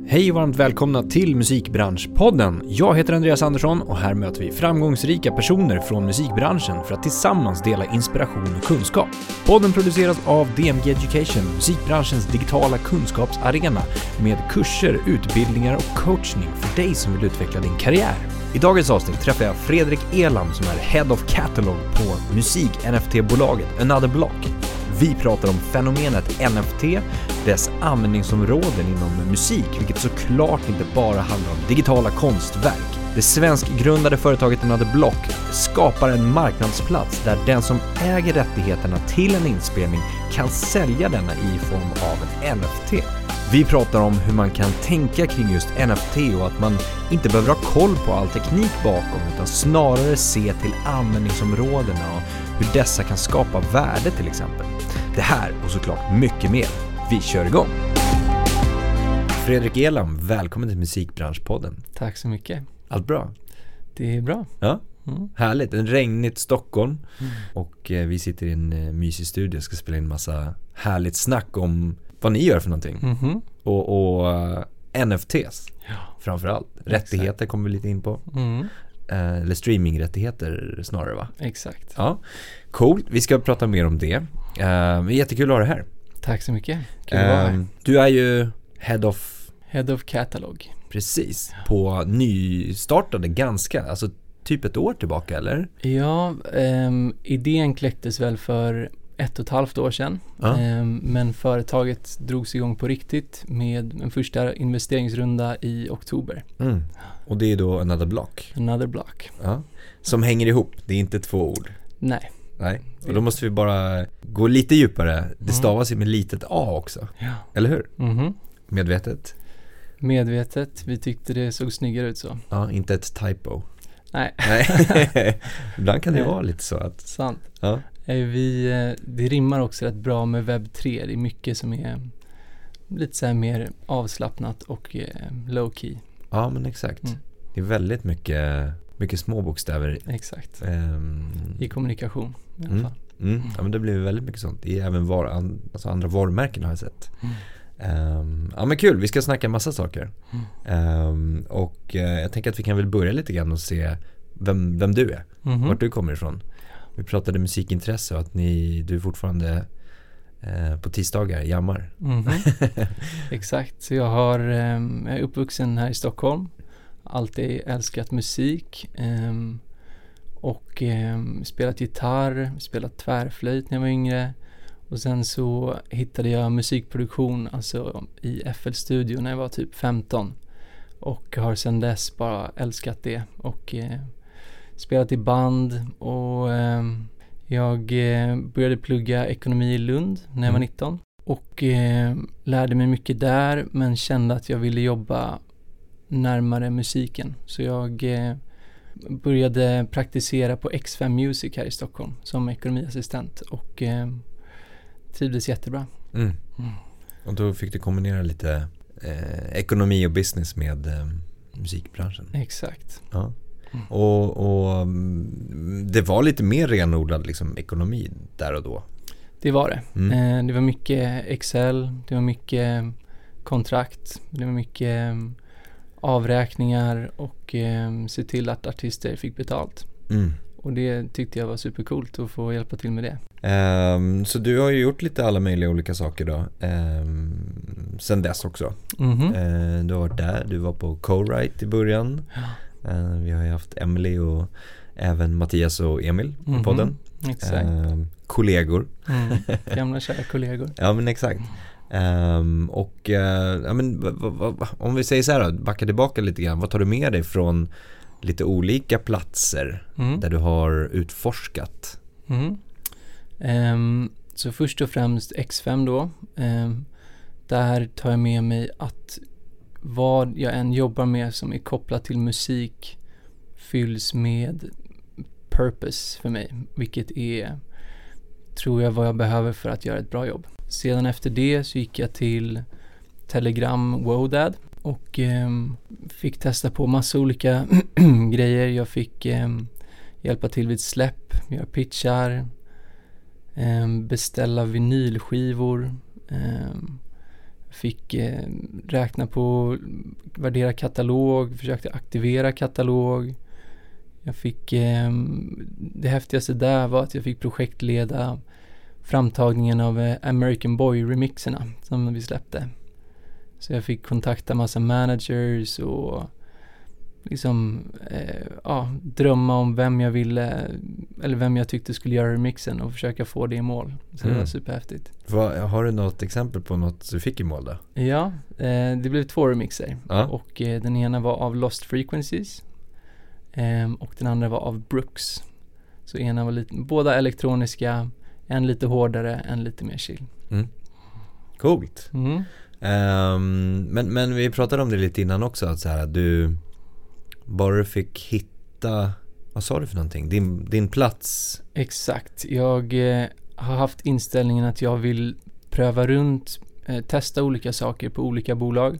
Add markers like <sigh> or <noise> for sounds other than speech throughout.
Hej och varmt välkomna till Musikbranschpodden. Jag heter Andreas Andersson och här möter vi framgångsrika personer från musikbranschen för att tillsammans dela inspiration och kunskap. Podden produceras av DMG Education, musikbranschens digitala kunskapsarena med kurser, utbildningar och coachning för dig som vill utveckla din karriär. I dagens avsnitt träffar jag Fredrik Elam som är Head of Catalog på musik-NFT-bolaget Another Block. Vi pratar om fenomenet NFT, dess användningsområden inom musik, vilket såklart inte bara handlar om digitala konstverk. Det svenskgrundade företaget Another Block skapar en marknadsplats där den som äger rättigheterna till en inspelning kan sälja denna i form av en NFT. Vi pratar om hur man kan tänka kring just NFT och att man inte behöver ha koll på all teknik bakom utan snarare se till användningsområdena och hur dessa kan skapa värde till exempel. Det här och såklart mycket mer. Vi kör igång! Fredrik Elam, välkommen till Musikbranschpodden. Tack så mycket. Allt bra? Det är bra. Ja, mm. härligt. En regnigt Stockholm mm. och eh, vi sitter i en eh, mysig studio och ska spela in massa härligt snack om vad ni gör för någonting. Mm. Och, och uh, eh, NFTs ja. framförallt. Rättigheter kommer vi lite in på. Mm. Uh, eller streamingrättigheter snarare va? Exakt. Ja, Coolt, vi ska prata mer om det. Uh, jättekul att ha dig här. Tack så mycket. Kul att vara här. Du är ju Head of Head of Catalog. Precis, på nystartade ganska, alltså typ ett år tillbaka eller? Ja, um, idén kläcktes väl för ett och ett halvt år sedan. Ja. Um, men företaget drogs igång på riktigt med en första investeringsrunda i oktober. Mm. Och det är då Another Block? Another Block. Ja. Som hänger ihop, det är inte två ord? Nej. Nej, och då måste vi bara gå lite djupare. Det mm. stavas ju med litet a också. Ja. Eller hur? Mm -hmm. Medvetet? Medvetet, vi tyckte det såg snyggare ut så. Ja, inte ett typo. Nej. Nej. <laughs> <laughs> Ibland kan det vara lite så att. Sant. Ja. Vi, eh, det rimmar också rätt bra med webb 3. Det är mycket som är lite så mer avslappnat och eh, low key. Ja, men exakt. Mm. Det är väldigt mycket, mycket små bokstäver. Exakt. Um, I kommunikation i alla mm. fall. Mm. Ja, men det blir väldigt mycket sånt. I även var, alltså andra varumärken har jag sett. Mm. Um, ja men kul, vi ska snacka massa saker. Mm. Um, och uh, jag tänker att vi kan väl börja lite grann och se vem, vem du är. Mm -hmm. Vart du kommer ifrån. Vi pratade musikintresse och att ni, du fortfarande uh, på tisdagar jammar. Mm. <laughs> Exakt, så jag, har, um, jag är uppvuxen här i Stockholm. Alltid älskat musik. och spelat gitarr, spelat tvärflöjt när jag var yngre. Och sen så hittade jag musikproduktion alltså i FL-studio när jag var typ 15. Och har sedan dess bara älskat det och eh, spelat i band och eh, jag eh, började plugga ekonomi i Lund när jag var 19 mm. och eh, lärde mig mycket där men kände att jag ville jobba närmare musiken. Så jag eh, började praktisera på X5 Music här i Stockholm som ekonomiassistent och eh, trivdes jättebra. Mm. Mm. Och då fick du kombinera lite eh, ekonomi och business med eh, musikbranschen. Exakt. Ja. Mm. Och, och, mm, det var lite mer renodlad liksom, ekonomi där och då? Det var det. Mm. Eh, det var mycket Excel, det var mycket kontrakt, det var mycket mm, avräkningar och se till att artister fick betalt. Mm. Och det tyckte jag var supercoolt att få hjälpa till med det. Um, så du har ju gjort lite alla möjliga olika saker då. Um, sen dess också. Mm -hmm. uh, du har varit där, du var på Co-Write i början. Uh, vi har ju haft Emily och även Mattias och Emil på mm -hmm. podden. Exakt. Uh, kollegor. Mm. <laughs> Gamla kära kollegor. ja men exakt. Um, och uh, ja, men, om vi säger så här då, backa tillbaka lite grann. Vad tar du med dig från lite olika platser mm. där du har utforskat? Mm. Um, så först och främst X5 då. Um, där tar jag med mig att vad jag än jobbar med som är kopplat till musik fylls med purpose för mig, vilket är, tror jag, vad jag behöver för att göra ett bra jobb. Sedan efter det så gick jag till Telegram Wodad och eh, fick testa på massa olika <clears throat> grejer. Jag fick eh, hjälpa till vid släpp, göra pitchar, eh, beställa vinylskivor. Ehm, Fick eh, räkna på, värdera katalog, försökte aktivera katalog. Jag fick, eh, det häftigaste där var att jag fick projektleda framtagningen av eh, American Boy-remixerna som vi släppte. Så jag fick kontakta massa managers och liksom, eh, ja, drömma om vem jag ville, eller vem jag tyckte skulle göra remixen och försöka få det i mål. Så Mm. det var superhäftigt. Vad, har du något exempel på något du fick i mål då? Ja, eh, det blev två remixer. Ja. Och eh, den ena var av Lost Frequencies. ehm, och den andra var av Brooks. Så ena var lite, båda elektroniska, en lite hårdare, en lite mer chill. Coolt. Mm. Ehm, men, men vi pratade om det lite innan också, att så här, du bara du fick hitta, vad sa du för någonting? Din, din plats? Exakt. Jag eh, har haft inställningen att jag vill pröva runt, eh, testa olika saker på olika bolag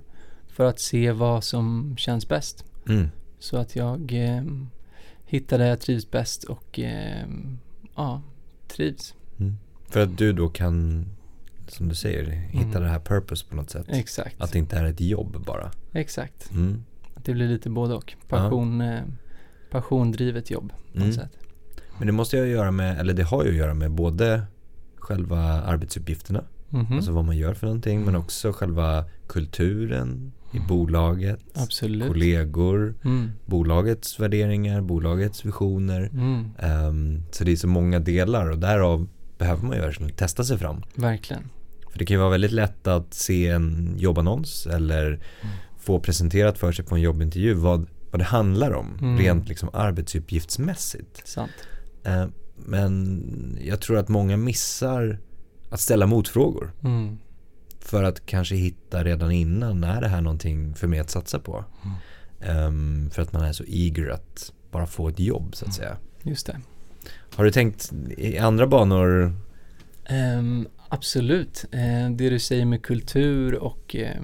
för att se vad som känns bäst. Mm. Så att jag eh, hittar där jag trivs bäst och eh, ja, trivs. För att du då kan, som du säger, hitta Mm. det här purpose på något sätt. Exakt. Att det inte är ett jobb bara. Exakt. Mm. Det blir lite både och. Passion, eh, passiondrivet jobb på Mm. något sätt. Men det måste ju göra med, eller det har ju att göra med både själva arbetsuppgifterna, Mhm. alltså vad man gör för någonting, men också själva kulturen i bolaget, Absolut. kollegor, Mm. bolagets värderingar, bolagets visioner. Mm. Ehm, så det är så många delar och därav behöver man ju verkligen testa sig fram. Verkligen. För det kan ju vara väldigt lätt att se en jobbannons eller få presenterat för sig på en jobbintervju vad, vad det handlar om Mm. rent liksom arbetsuppgiftsmässigt. Sant. Eh, men jag tror att många missar att ställa motfrågor Mm. för att kanske hitta redan innan, är det här någonting för mig att satsa på? Mm. Ehm, för att man är så eager att bara få ett jobb så att säga. Just det. Har du tänkt i andra banor? Ehm, absolut. Eh, det du säger med kultur och eh,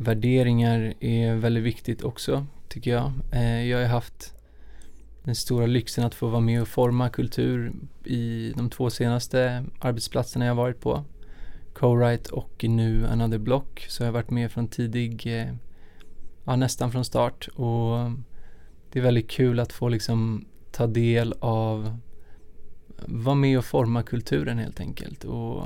värderingar är väldigt viktigt också, tycker jag. Eh, jag har haft den stora lyxen att få vara med och forma kultur i de två senaste arbetsplatserna jag varit på. Co-Write och nu Another Block. Så jag har varit med från tidig, eh, ja nästan från start. Och det är väldigt kul att få liksom ta del av vara med och forma kulturen helt enkelt. Och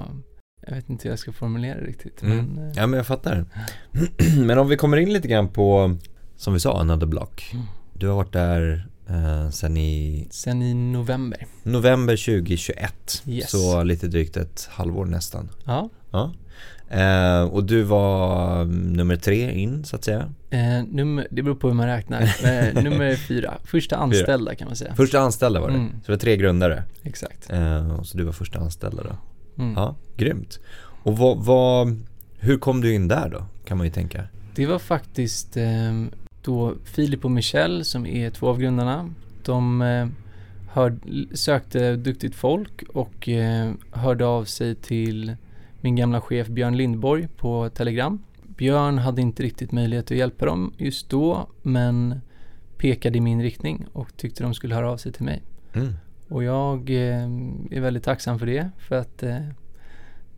jag vet inte hur jag ska formulera det riktigt. Mm. Men, eh, Ja men jag fattar. <clears throat> men om vi kommer in lite grann på, som vi sa, Another Block. Mm. Du har varit där eh, sen i sen i november. november 2021. Yes. Så lite drygt ett halvår nästan. Ja. Ja. Eh, och du var mm, nummer tre in så att säga. Eh, nummer, det beror på hur man räknar. <laughs> Eh, nummer fyra. Första anställda kan man säga. Första anställda var det. Mm. Så det var tre grundare. Exakt. Eh, och så du var första anställda då. Mm. Ja, grymt. Och vad, vad, hur kom du in där då? Kan man ju tänka. Det var faktiskt eh, då Filip och Michel som är två av grundarna. De eh, hör, sökte duktigt folk och eh, hörde av sig till min gamla chef Björn Lindborg på Telegram. Björn hade inte riktigt möjlighet att hjälpa dem just då men pekade i min riktning och tyckte de skulle höra av sig till mig. Mm. Och jag eh, är väldigt tacksam för det för att eh,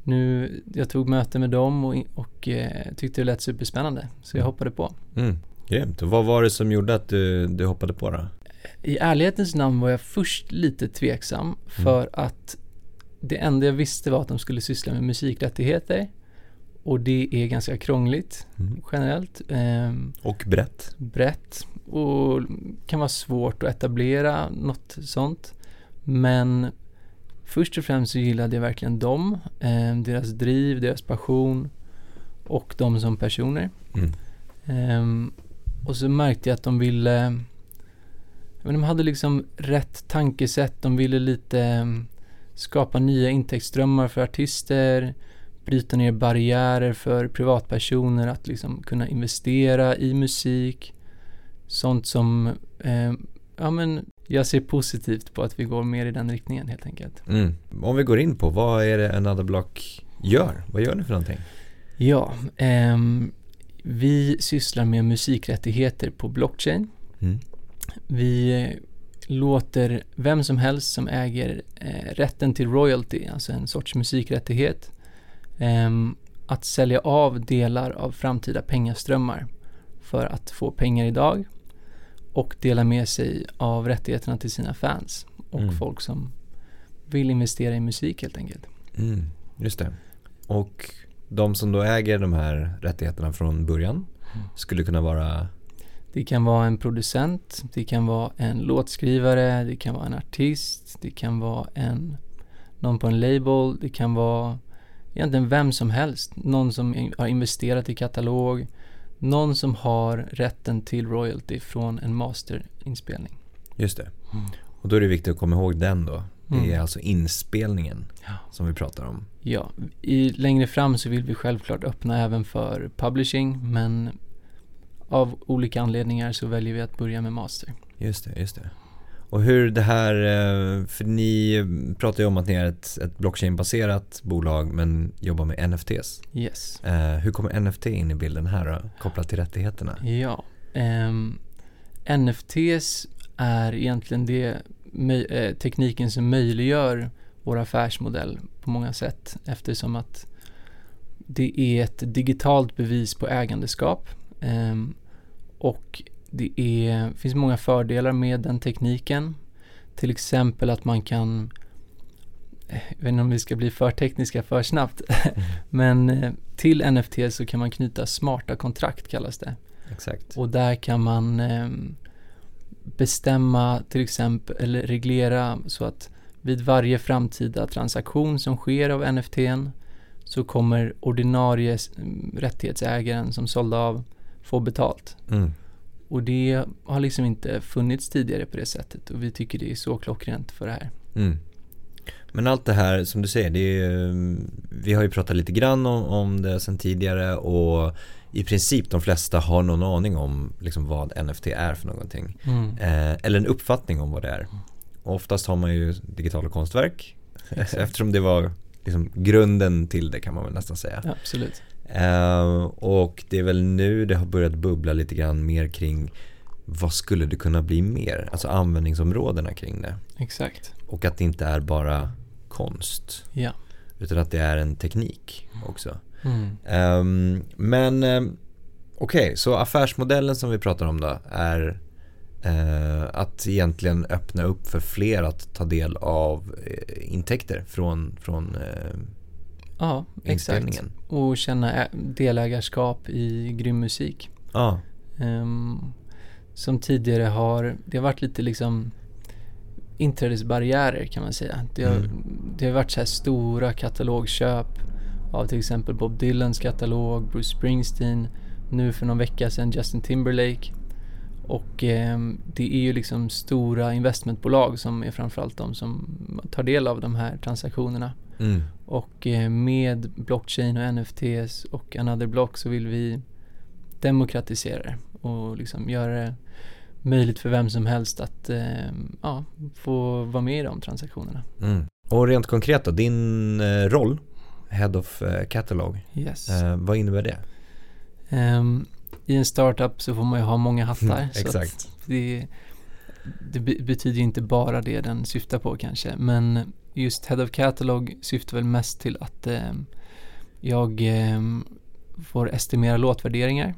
nu, jag tog möte med dem och, och eh, tyckte det lät superspännande så jag hoppade på. Mm. Grymt. Och vad var det som gjorde att du, du hoppade på då? I ärlighetens namn var jag först lite tveksam för att det enda jag visste var att de skulle syssla med musikrättigheter och det är ganska krångligt Mm. generellt. ehm, Och brett. brett och kan vara svårt att etablera något sånt. Men först och främst så gillade jag verkligen dem, eh, deras driv, deras passion och dem som personer. Mm. Ehm, och så märkte jag att de ville, men de hade liksom rätt tankesätt, de ville lite em, skapa nya intäktsströmmar för artister, bryta ner barriärer för privatpersoner att liksom kunna investera i musik. Sånt som, eh, ja men jag ser positivt på att vi går mer i den riktningen helt enkelt. Mm. Om vi går in på, vad är det Another Block gör? Vad gör ni för någonting? Ja, ehm, vi sysslar med musikrättigheter på blockchain. Mm. Vi eh, låter vem som helst som äger eh, rätten till royalty, alltså en sorts musikrättighet, ehm, att sälja av delar av framtida pengaströmmar för att få pengar idag och dela med sig av rättigheterna till sina fans och Mm. folk som vill investera i musik helt enkelt. Mm, just det. Och de som då äger de här rättigheterna från början skulle kunna vara Det kan vara en producent, det kan vara en låtskrivare, det kan vara en artist, det kan vara en någon på en label, det kan vara egentligen vem som helst. Någon som har investerat i katalog, någon som har rätten till royalty från en masterinspelning. Just det. Och då är det viktigt att komma ihåg den då. Det är Mm. alltså inspelningen Ja. som vi pratar om. Ja, i, längre fram så vill vi självklart öppna även för publishing, men av olika anledningar så väljer vi att börja med master. Just det, just det. Och hur det här, eh, för ni pratar ju om att ni är ett, ett blockchain-baserat bolag men jobbar med NFTs. Yes. Eh, hur kommer NFT in i bilden här då, kopplat till rättigheterna? Ja, ehm, NFTs är egentligen det eh, tekniken som möjliggör vår affärsmodell på många sätt eftersom att det är ett digitalt bevis på ägandeskap ehm, och det är, finns många fördelar med den tekniken. Till exempel att man kan eh, jag vet inte om vi ska bli för tekniska för snabbt, <laughs> men eh, till NFT så kan man knyta smarta kontrakt kallas det. Exakt. Och där kan man ehm, bestämma till exempel, eller reglera så att vid varje framtida transaktion som sker av NFTn så kommer ordinarie mm, rättighetsägaren som sålde av få betalt. Mm. Och det har liksom inte funnits tidigare på det sättet och vi tycker det är så klockrent för det här. Mm. Men allt det här som du säger, ju- vi har ju pratat lite grann om, om det sedan tidigare och i princip de flesta har någon aning om liksom vad NFT är för någonting. Eh, eller en uppfattning om vad det är. Och oftast har man ju digitala konstverk <laughs> eftersom det var liksom grunden till det kan man väl nästan säga. Ja, absolut. Eh, och det är väl nu det har börjat bubbla lite grann mer kring vad skulle det kunna bli mer? Alltså användningsområdena kring det. Exakt. Och att det inte är bara konst. Ja. Utan att det är en teknik också. Mm. Ehm, men um, okej, så affärsmodellen som vi pratar om då är eh, att egentligen öppna upp för fler att ta del av eh, intäkter från, från eh, Ja, exakt. Och känna delägarskap i grym musik. Ja, Ehm, som tidigare har, det har varit lite liksom inträdesbarriärer kan man säga. Det har, Mm. det har varit så här stora katalogköp av till exempel Bob Dylans katalog, Bruce Springsteen, nu för någon vecka sedan Justin Timberlake. Och ehm, det är ju liksom stora investmentbolag som är framförallt de som tar del av de här transaktionerna. mm, Och eh, med blockchain och NFTs och another block så vill vi demokratisera det och liksom göra det möjligt för vem som helst att eh, ja, få vara med i de transaktionerna. mm. Och rent konkret då, din eh, roll, Head of Catalog, Yes. vad innebär det? Ehm, I en startup så får man ju ha många hattar. Mm, exakt. det, det be- betyder inte bara det den syftar på kanske. Men just Head of Catalog syftar väl mest till att eh, jag eh, får estimera låtvärderingar.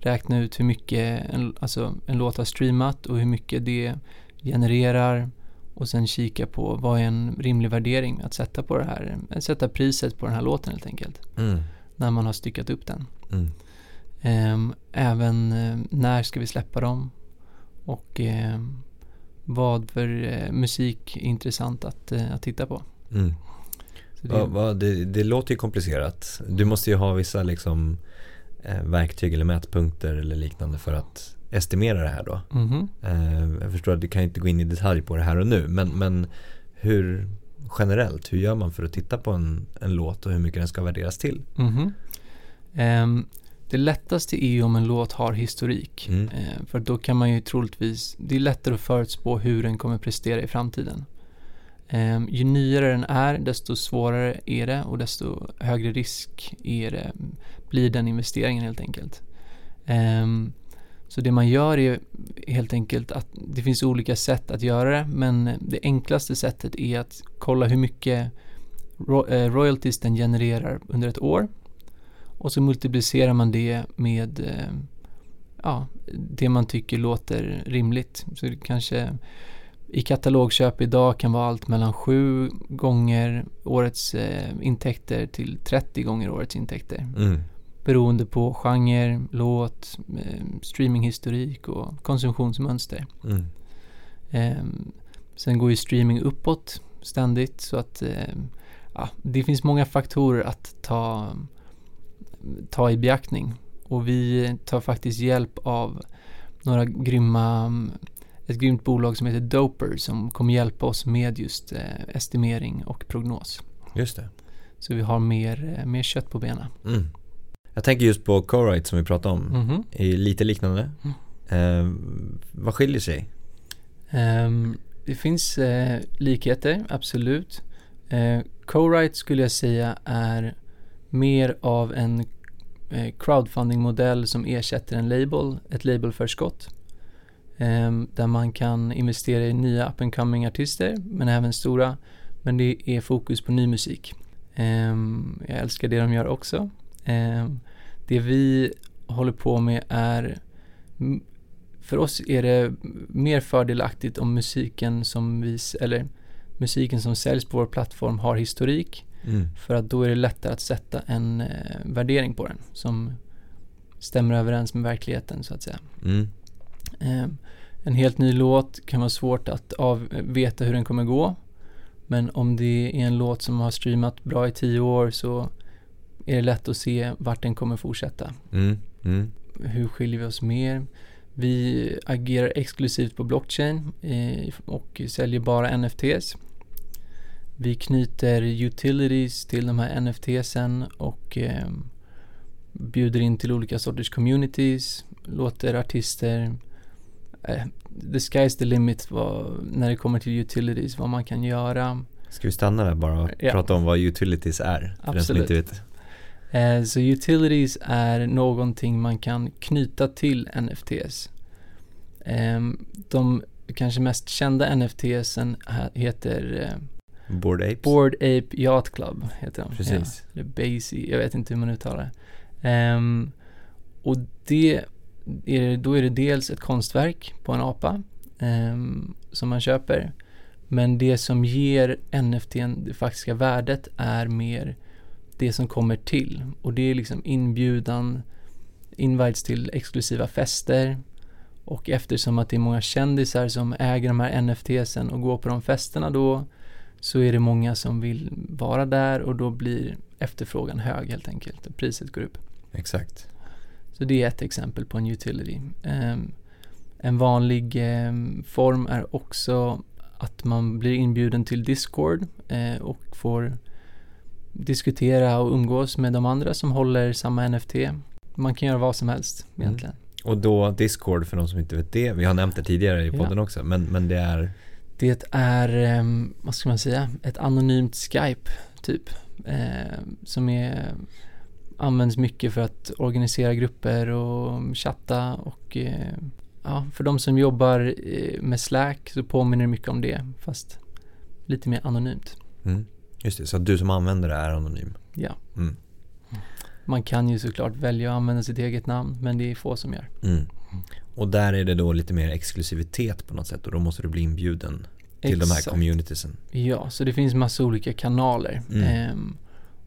Räkna ut hur mycket en, alltså en låt har streamat och hur mycket det genererar. Och sen kika på vad är en rimlig värdering att sätta på det här. Sätta priset på den här låten helt enkelt. Mm, När man har styckat upp den. mm, Ehm, även eh, när ska vi släppa dem och ehm, vad för eh, musik är intressant att, eh, att titta på. mm. Det, Va, va, det, det låter ju komplicerat. Du måste ju ha vissa liksom eh, verktyg eller mätpunkter eller liknande för att estimera det här då. Mhm. Eh, jag förstår att du kan inte gå in i detalj på det här och nu men, men hur generellt, hur gör man för att titta på en, en låt och hur mycket den ska värderas till? Mhm. Ehm, det lättaste är ju om en låt har historik. Mm. Eh, för då kan man ju troligtvis, det är lättare att förutspå hur den kommer prestera i framtiden. Ehm, ju nyare den är, desto svårare är det och desto högre risk är det, blir den investeringen helt enkelt. Ehm, så det man gör är helt enkelt att det finns olika sätt att göra det, men det enklaste sättet är att kolla hur mycket eh, royalties den genererar under ett år och så multiplicerar man det med eh, ja, det man tycker låter rimligt. Så det kanske i katalogköp idag kan vara allt mellan 7 gånger årets eh, intäkter till 30 gånger årets intäkter. Mm. Beroende på genre, låt, eh, streaminghistorik och konsumtionsmönster. Mm. Eh, sen går ju streaming uppåt ständigt så att eh, ja, det finns många faktorer att ta, ta i beaktning. Och vi tar faktiskt hjälp av några grymma, ett grymt bolag som heter Doper som kommer hjälpa oss med just eh, estimering och prognos. Just det. Så vi har mer, eh, mer kött på benen. Mm. Jag tänker just på Co-Write som vi pratade om. Mhm. Är lite liknande. Mm. Eh, vad skiljer sig? Ehm, det finns eh, likheter, absolut. Eh, Co-Write skulle jag säga är mer av en crowdfundingmodell crowdfunding-modell som ersätter en label, ett labelförskott. Ehm, där man kan investera i nya up and coming artister, men även stora. Men det är fokus på ny musik. Ehm, jag älskar det de gör också. Ehm, det vi håller på med är för oss är det mer fördelaktigt om musiken som vi, eller musiken som säljs på vår plattform har historik Mm. för att då är det lättare att sätta en eh, värdering på den som stämmer överens med verkligheten så att säga. Mm. Eh, en helt ny låt kan vara svårt att av, veta hur den kommer gå. Men om det är en låt som har streamat bra i tio år så är det lätt att se vart den kommer fortsätta. Mm. Mm. Hur skiljer vi oss mer? Vi agerar exklusivt på blockchain eh, och säljer bara NFTs. Vi knyter utilities till de här NFTsen och eh, bjuder in till olika sorters communities, låter artister eh, The sky's the limit vad, när det kommer till utilities, vad man kan göra. Ska vi stanna där bara och Ja. prata om vad utilities är? För den som Absolut. inte vet. Eh, så utilities är någonting man kan knyta till NFTs. Ehm, de kanske mest kända NFTsen heter eh, Bored Apes? Board Ape Yacht Club. Heter de. Precis. Ja, eller Basie, jag vet inte hur man uttalar det. Ehm, och det är, då är det dels ett konstverk på en apa ehm, som man köper. Men det som ger NFTn det faktiska värdet är mer det som kommer till. Och det är liksom inbjudan, invites till exklusiva fester. Och eftersom att det är många kändisar som äger de här NFTsen och går på de festerna då så är det många som vill vara där och då blir efterfrågan hög helt enkelt. Priset går upp. Exakt. Så det är ett exempel på en utility. Ehm, en vanlig ehm, form är också att man blir inbjuden till Discord eh, och får diskutera och umgås med de andra som håller samma NFT. Man kan göra vad som helst Mm. egentligen. Och då Discord för de som inte vet det. Vi har nämnt det tidigare i podden också. Men, men det är Det är, ehm, vad ska man säga, ett anonymt Skype typ. Eh, som är, används mycket för att organisera grupper och chatta och eh, ja, för de som jobbar eh, med Slack så påminner det mycket om det fast lite mer anonymt. mm, Just det, så du som använder det är anonym. Ja. Mm. Man kan ju såklart välja att använda sitt eget namn men det är få som gör. Mm. Och där är det då lite mer exklusivitet på något sätt och då måste du bli inbjuden till de här Exakt. communitiesen. Ja, så det finns massa olika kanaler. Mm. Ehm,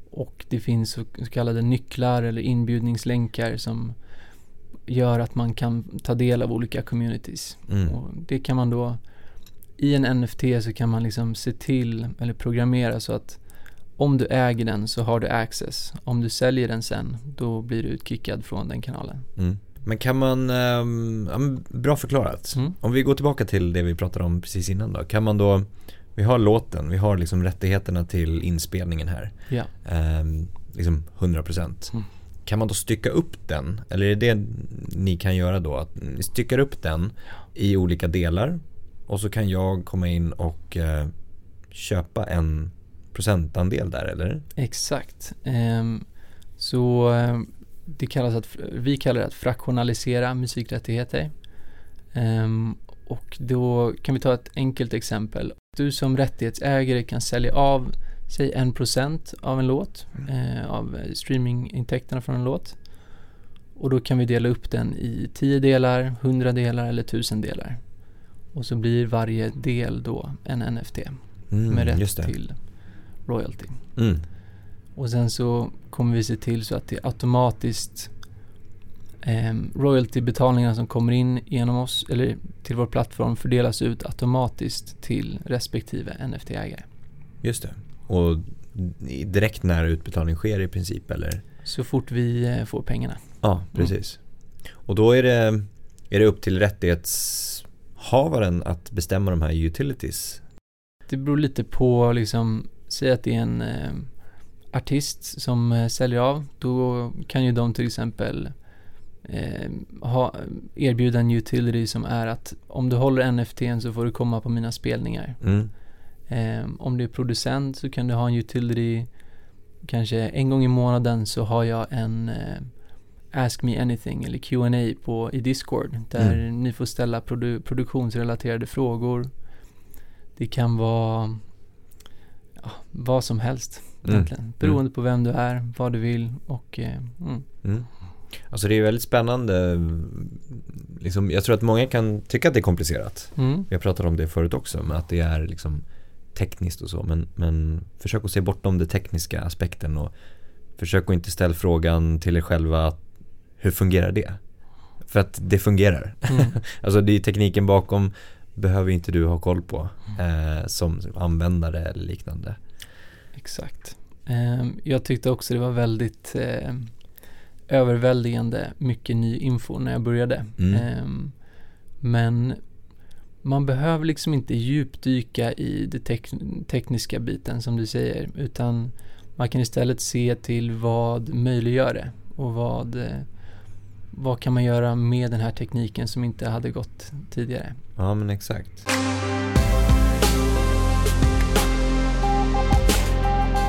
och det finns så så kallade nycklar eller inbjudningslänkar som gör att man kan ta del av olika communities. Mm. Och det kan man då, i en NFT så kan man liksom se till eller programmera så att om du äger den så har du access. Om du säljer den sen, då blir du utkickad från den kanalen. Mm. Men kan man, men bra förklarat. Mm. Om vi går tillbaka till det vi pratade om precis innan då. Kan man då, vi har låten, vi har liksom rättigheterna till inspelningen här. Ja. Ehm, liksom 100%. Mm. Kan man då stycka upp den? Eller är det det ni kan göra då? Att ni styckar upp den i olika delar och så kan jag komma in och eh, köpa en procentandel där eller? Exakt. Ehm, så ehm, det kallas att, vi kallar det att fraktionalisera musikrättigheter. Ehm, och då kan vi ta ett enkelt exempel. Du som rättighetsägare kan sälja av säg 1% av en låt, eh, av streamingintäkterna från en låt. Och då kan vi dela upp den i 10 delar, 100 delar eller 1000 delar. Och så blir varje del då en NFT Mm, med rätt till royalty. Mm. Och sen så kommer vi se till så att det automatiskt eh, royaltybetalningarna som kommer in genom oss eller till vår plattform fördelas ut automatiskt till respektive NFT-ägare. Just det. Och direkt när utbetalning sker i princip eller? Så fort vi eh, får pengarna. Ja, precis. Och då är det, är det upp till rättighetshavaren att bestämma de här utilities? Det beror lite på liksom, säg att det är en eh, artist som eh, säljer av. Då kan ju de till exempel eh, ha, erbjuda en utility som är att om du håller NFTn så får du komma på mina spelningar. Mm. Eh, om du är producent så kan du ha en utility kanske en gång i månaden så har jag en eh, Ask Me Anything eller Q&A på i Discord där Mm. ni får ställa produ- produktionsrelaterade frågor. Det kan vara ja, vad som helst Mm. egentligen. Beroende på vem du är, vad du vill och eh, mm. Mm. Alltså det är väldigt spännande. Liksom, jag tror att många kan tycka att det är komplicerat. Mm. Vi har pratat om det förut också, men att det är liksom tekniskt och så. Men, men försök att se bortom det tekniska aspekten och försök att inte ställa frågan till er själva hur fungerar det? För att det fungerar. Mm. <laughs> Alltså det är tekniken bakom behöver inte du ha koll på eh, som användare eller liknande. Exakt. Ehm, jag tyckte också det var väldigt eh, överväldigande mycket ny info när jag började. Mm. Ehm, men man behöver liksom inte djupdyka i det tek- tekniska biten som du säger utan man kan istället se till vad möjliggör det och vad, eh, vad kan man göra med den här tekniken som inte hade gått tidigare. Ja men exakt.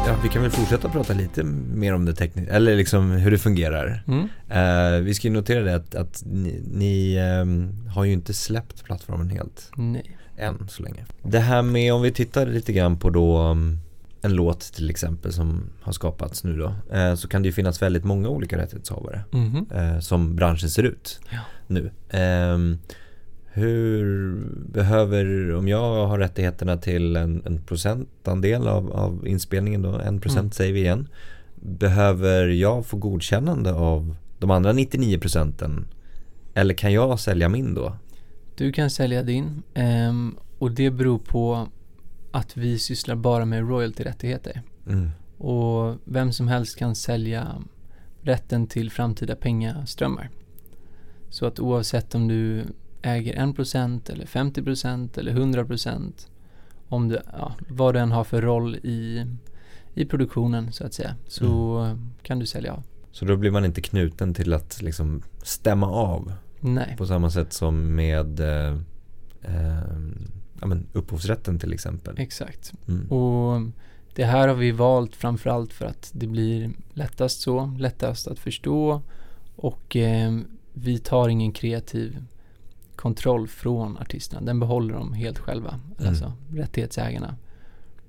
Ja, vi kan väl fortsätta prata lite mer om det tekniska, eller liksom hur det fungerar. Mm. Eh, vi ska ju notera det att, att ni, ni ehm, har ju inte släppt plattformen helt Nej. än så länge. Det här med om vi tittar lite grann på då um, en låt till exempel som har skapats nu då. Eh, så kan det ju finnas väldigt många olika rättighetshavare Mhm. eh, som branschen ser ut Ja. nu. Ehm, hur behöver, om jag har rättigheterna till en, en procentandel av, av inspelningen då, en procent Mm. säger vi igen. Behöver jag få godkännande av de andra 99 procenten? Eller kan jag sälja min då? Du kan sälja din ehm, och det beror på att vi sysslar bara med royalty-rättigheter. Mm. Och vem som helst kan sälja rätten till framtida pengaströmmar. Så att oavsett om du äger 1% eller 50% eller 100% om du, ja, vad du än har för roll i, i produktionen så att säga så kan du sälja av. Så då blir man inte knuten till att liksom stämma av Nej, på samma sätt som med eh, eh, ja, men upphovsrätten till exempel. exakt. Mm. Och det här har vi valt framförallt för att det blir lättast så, lättast att förstå och eh, vi tar ingen kreativ kontroll från artisterna. Den behåller de helt själva, Mm. alltså rättighetsägarna.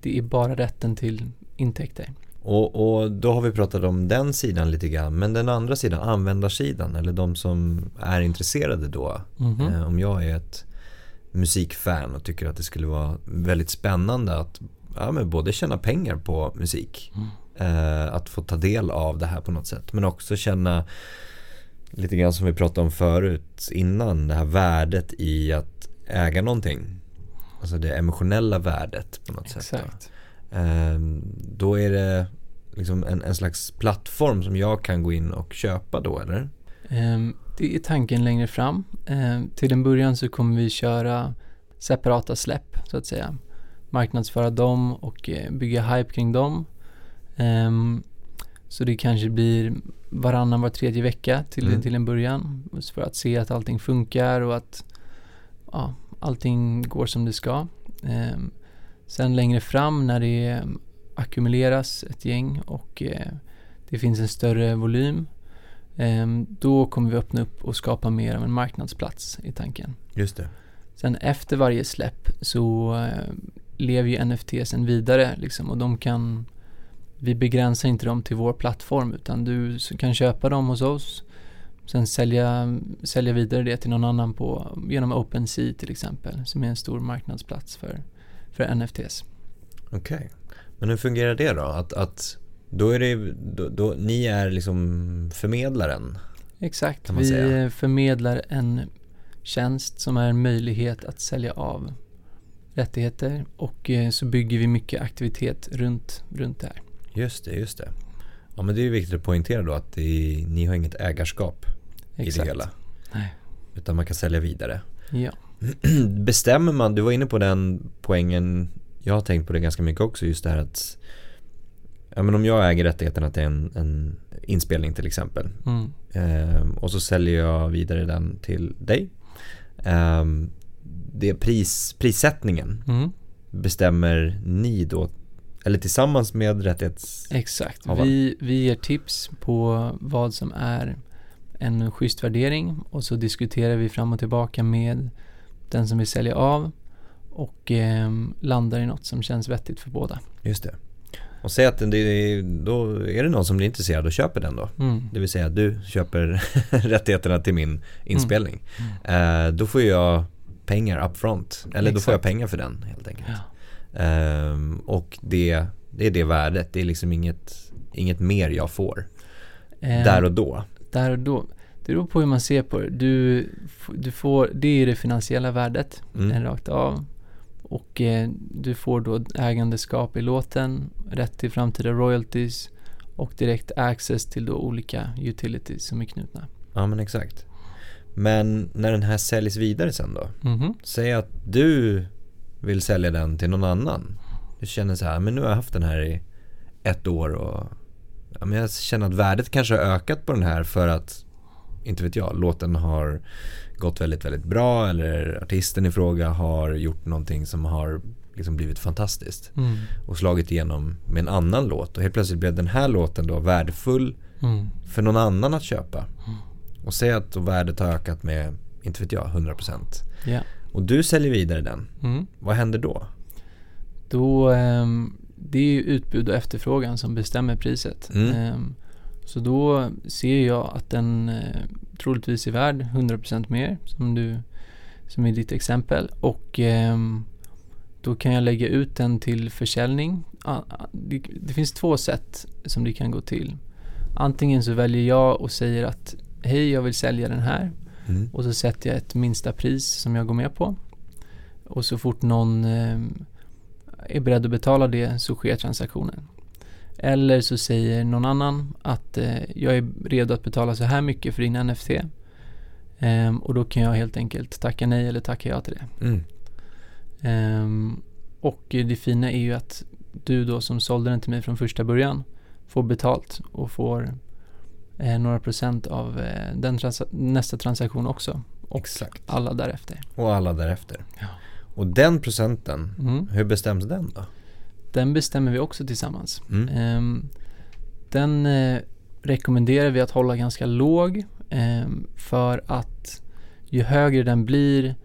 Det är bara rätten till intäkter. Och, och då har vi pratat om den sidan lite grann, men den andra sidan, användarsidan eller de som är intresserade då. Mhm. Eh, om jag är ett musikfan och tycker att det skulle vara väldigt spännande att ja, men både tjäna pengar på musik, Mm. eh, att få ta del av det här på något sätt, men också känna lite grann som vi pratade om förut innan, det här värdet i att äga någonting. Alltså det emotionella värdet på något sätt. då. Exakt. Ehm, Då är det liksom en, en slags plattform som jag kan gå in och köpa då eller? Ehm, det är tanken längre fram. Ehm, till en början så kommer vi köra separata släpp så att säga. Marknadsföra dem och eh, bygga hype kring dem. Så det kanske blir varannan, var tredje vecka till, Mm. till en början. För att se att allting funkar och att ja, allting går som det ska. Ehm, sen längre fram när det eh, ackumuleras ett gäng och eh, det finns en större volym Ehm, Då kommer vi öppna upp och skapa mer av en marknadsplats i tanken. Just det. Sen efter varje släpp så eh, lever ju NFTsen vidare liksom och de kan vi begränsar inte dem till vår plattform utan du kan köpa dem hos oss sen sälja, sälja vidare det till någon annan på, genom OpenSea till exempel som är en stor marknadsplats för, för NFTs. Okej, okay. men hur fungerar det då? Att, att då är det, då, då, ni är liksom förmedlaren? Exakt, vi säga. förmedlar en tjänst som är en möjlighet att sälja av rättigheter och eh, så bygger vi mycket aktivitet runt, runt det här. Just det, just det. Ja men det är viktigt att poängtera då att är, ni har inget ägarskap Exakt. i det hela. Nej. Utan man kan sälja vidare. Ja. <clears throat> Bestämmer man, du var inne på den poängen, jag har tänkt på det ganska mycket också, just det här att ja, men om jag äger rättigheterna till en, en inspelning till exempel mm. eh, och så säljer jag vidare den till dig. Eh, det pris, prissättningen mm. bestämmer ni då eller tillsammans med rättighets... Exakt, vi, vi ger tips på vad som är en schysst värdering och så diskuterar vi fram och tillbaka med den som vill sälja av och eh, landar i något som känns vettigt för båda. Just det. Och säg att det, då är det någon som blir intresserad och köper den då. Mm. Det vill säga att du köper <laughs> rättigheterna till min inspelning. Mm. Mm. Eh, då får jag pengar upfront. Eller Exakt. då får jag pengar för den helt enkelt. Ja. Eh, och det, det är det värdet. Det är liksom inget, inget mer jag får. Eh, där och då. Där och då. Det beror på hur man ser på det. Du, du får, det är det finansiella värdet mm. rakt av. Och eh, du får då ägandeskap i låten, rätt till framtida royalties och direkt access till då olika utilities som är knutna. Ja men exakt. Men när den här säljs vidare sen då? Mm -hmm. Säg att du vill sälja den till någon annan. Du känner så här, men nu har jag haft den här i ett år och ja, men jag känner att värdet kanske har ökat på den här för att, inte vet jag, låten har gått väldigt, väldigt bra eller artisten i fråga har gjort någonting som har liksom blivit fantastiskt. Mm. Och slagit igenom med en annan låt och helt plötsligt blev den här låten då värdefull mm. för någon annan att köpa. Mm. Och säg att värdet har ökat med, inte vet jag, 100%. Yeah. Och du säljer vidare den. Mm. Vad händer då? Då, um, det är ju utbud och efterfrågan som bestämmer priset. Um, så då ser jag att den eh, troligtvis är värd 100% mer som du som i ditt exempel och eh, då kan jag lägga ut den till försäljning. Det, det, finns två sätt som det kan gå till. Antingen så väljer jag och säger att hej jag vill sälja den här mm. och så sätter jag ett minsta pris som jag går med på. Och så fort någon eh, är beredd att betala det så sker transaktionen. Eller så säger någon annan att eh, jag är redo att betala så här mycket för din NFT. Um, och då kan jag helt enkelt tacka nej eller tacka ja till det. Mm. Um, och det fina är ju att du då som sålde den till mig från första början får betalt och får eh, några procent av eh, den trans nästa transaktion också. Och Exakt. alla därefter. Och alla därefter. Ja. Och den procenten, mm. hur bestäms den då? Den bestämmer vi också tillsammans. Mm. Um, den uh, rekommenderar vi att hålla ganska låg um, för att ju högre den blir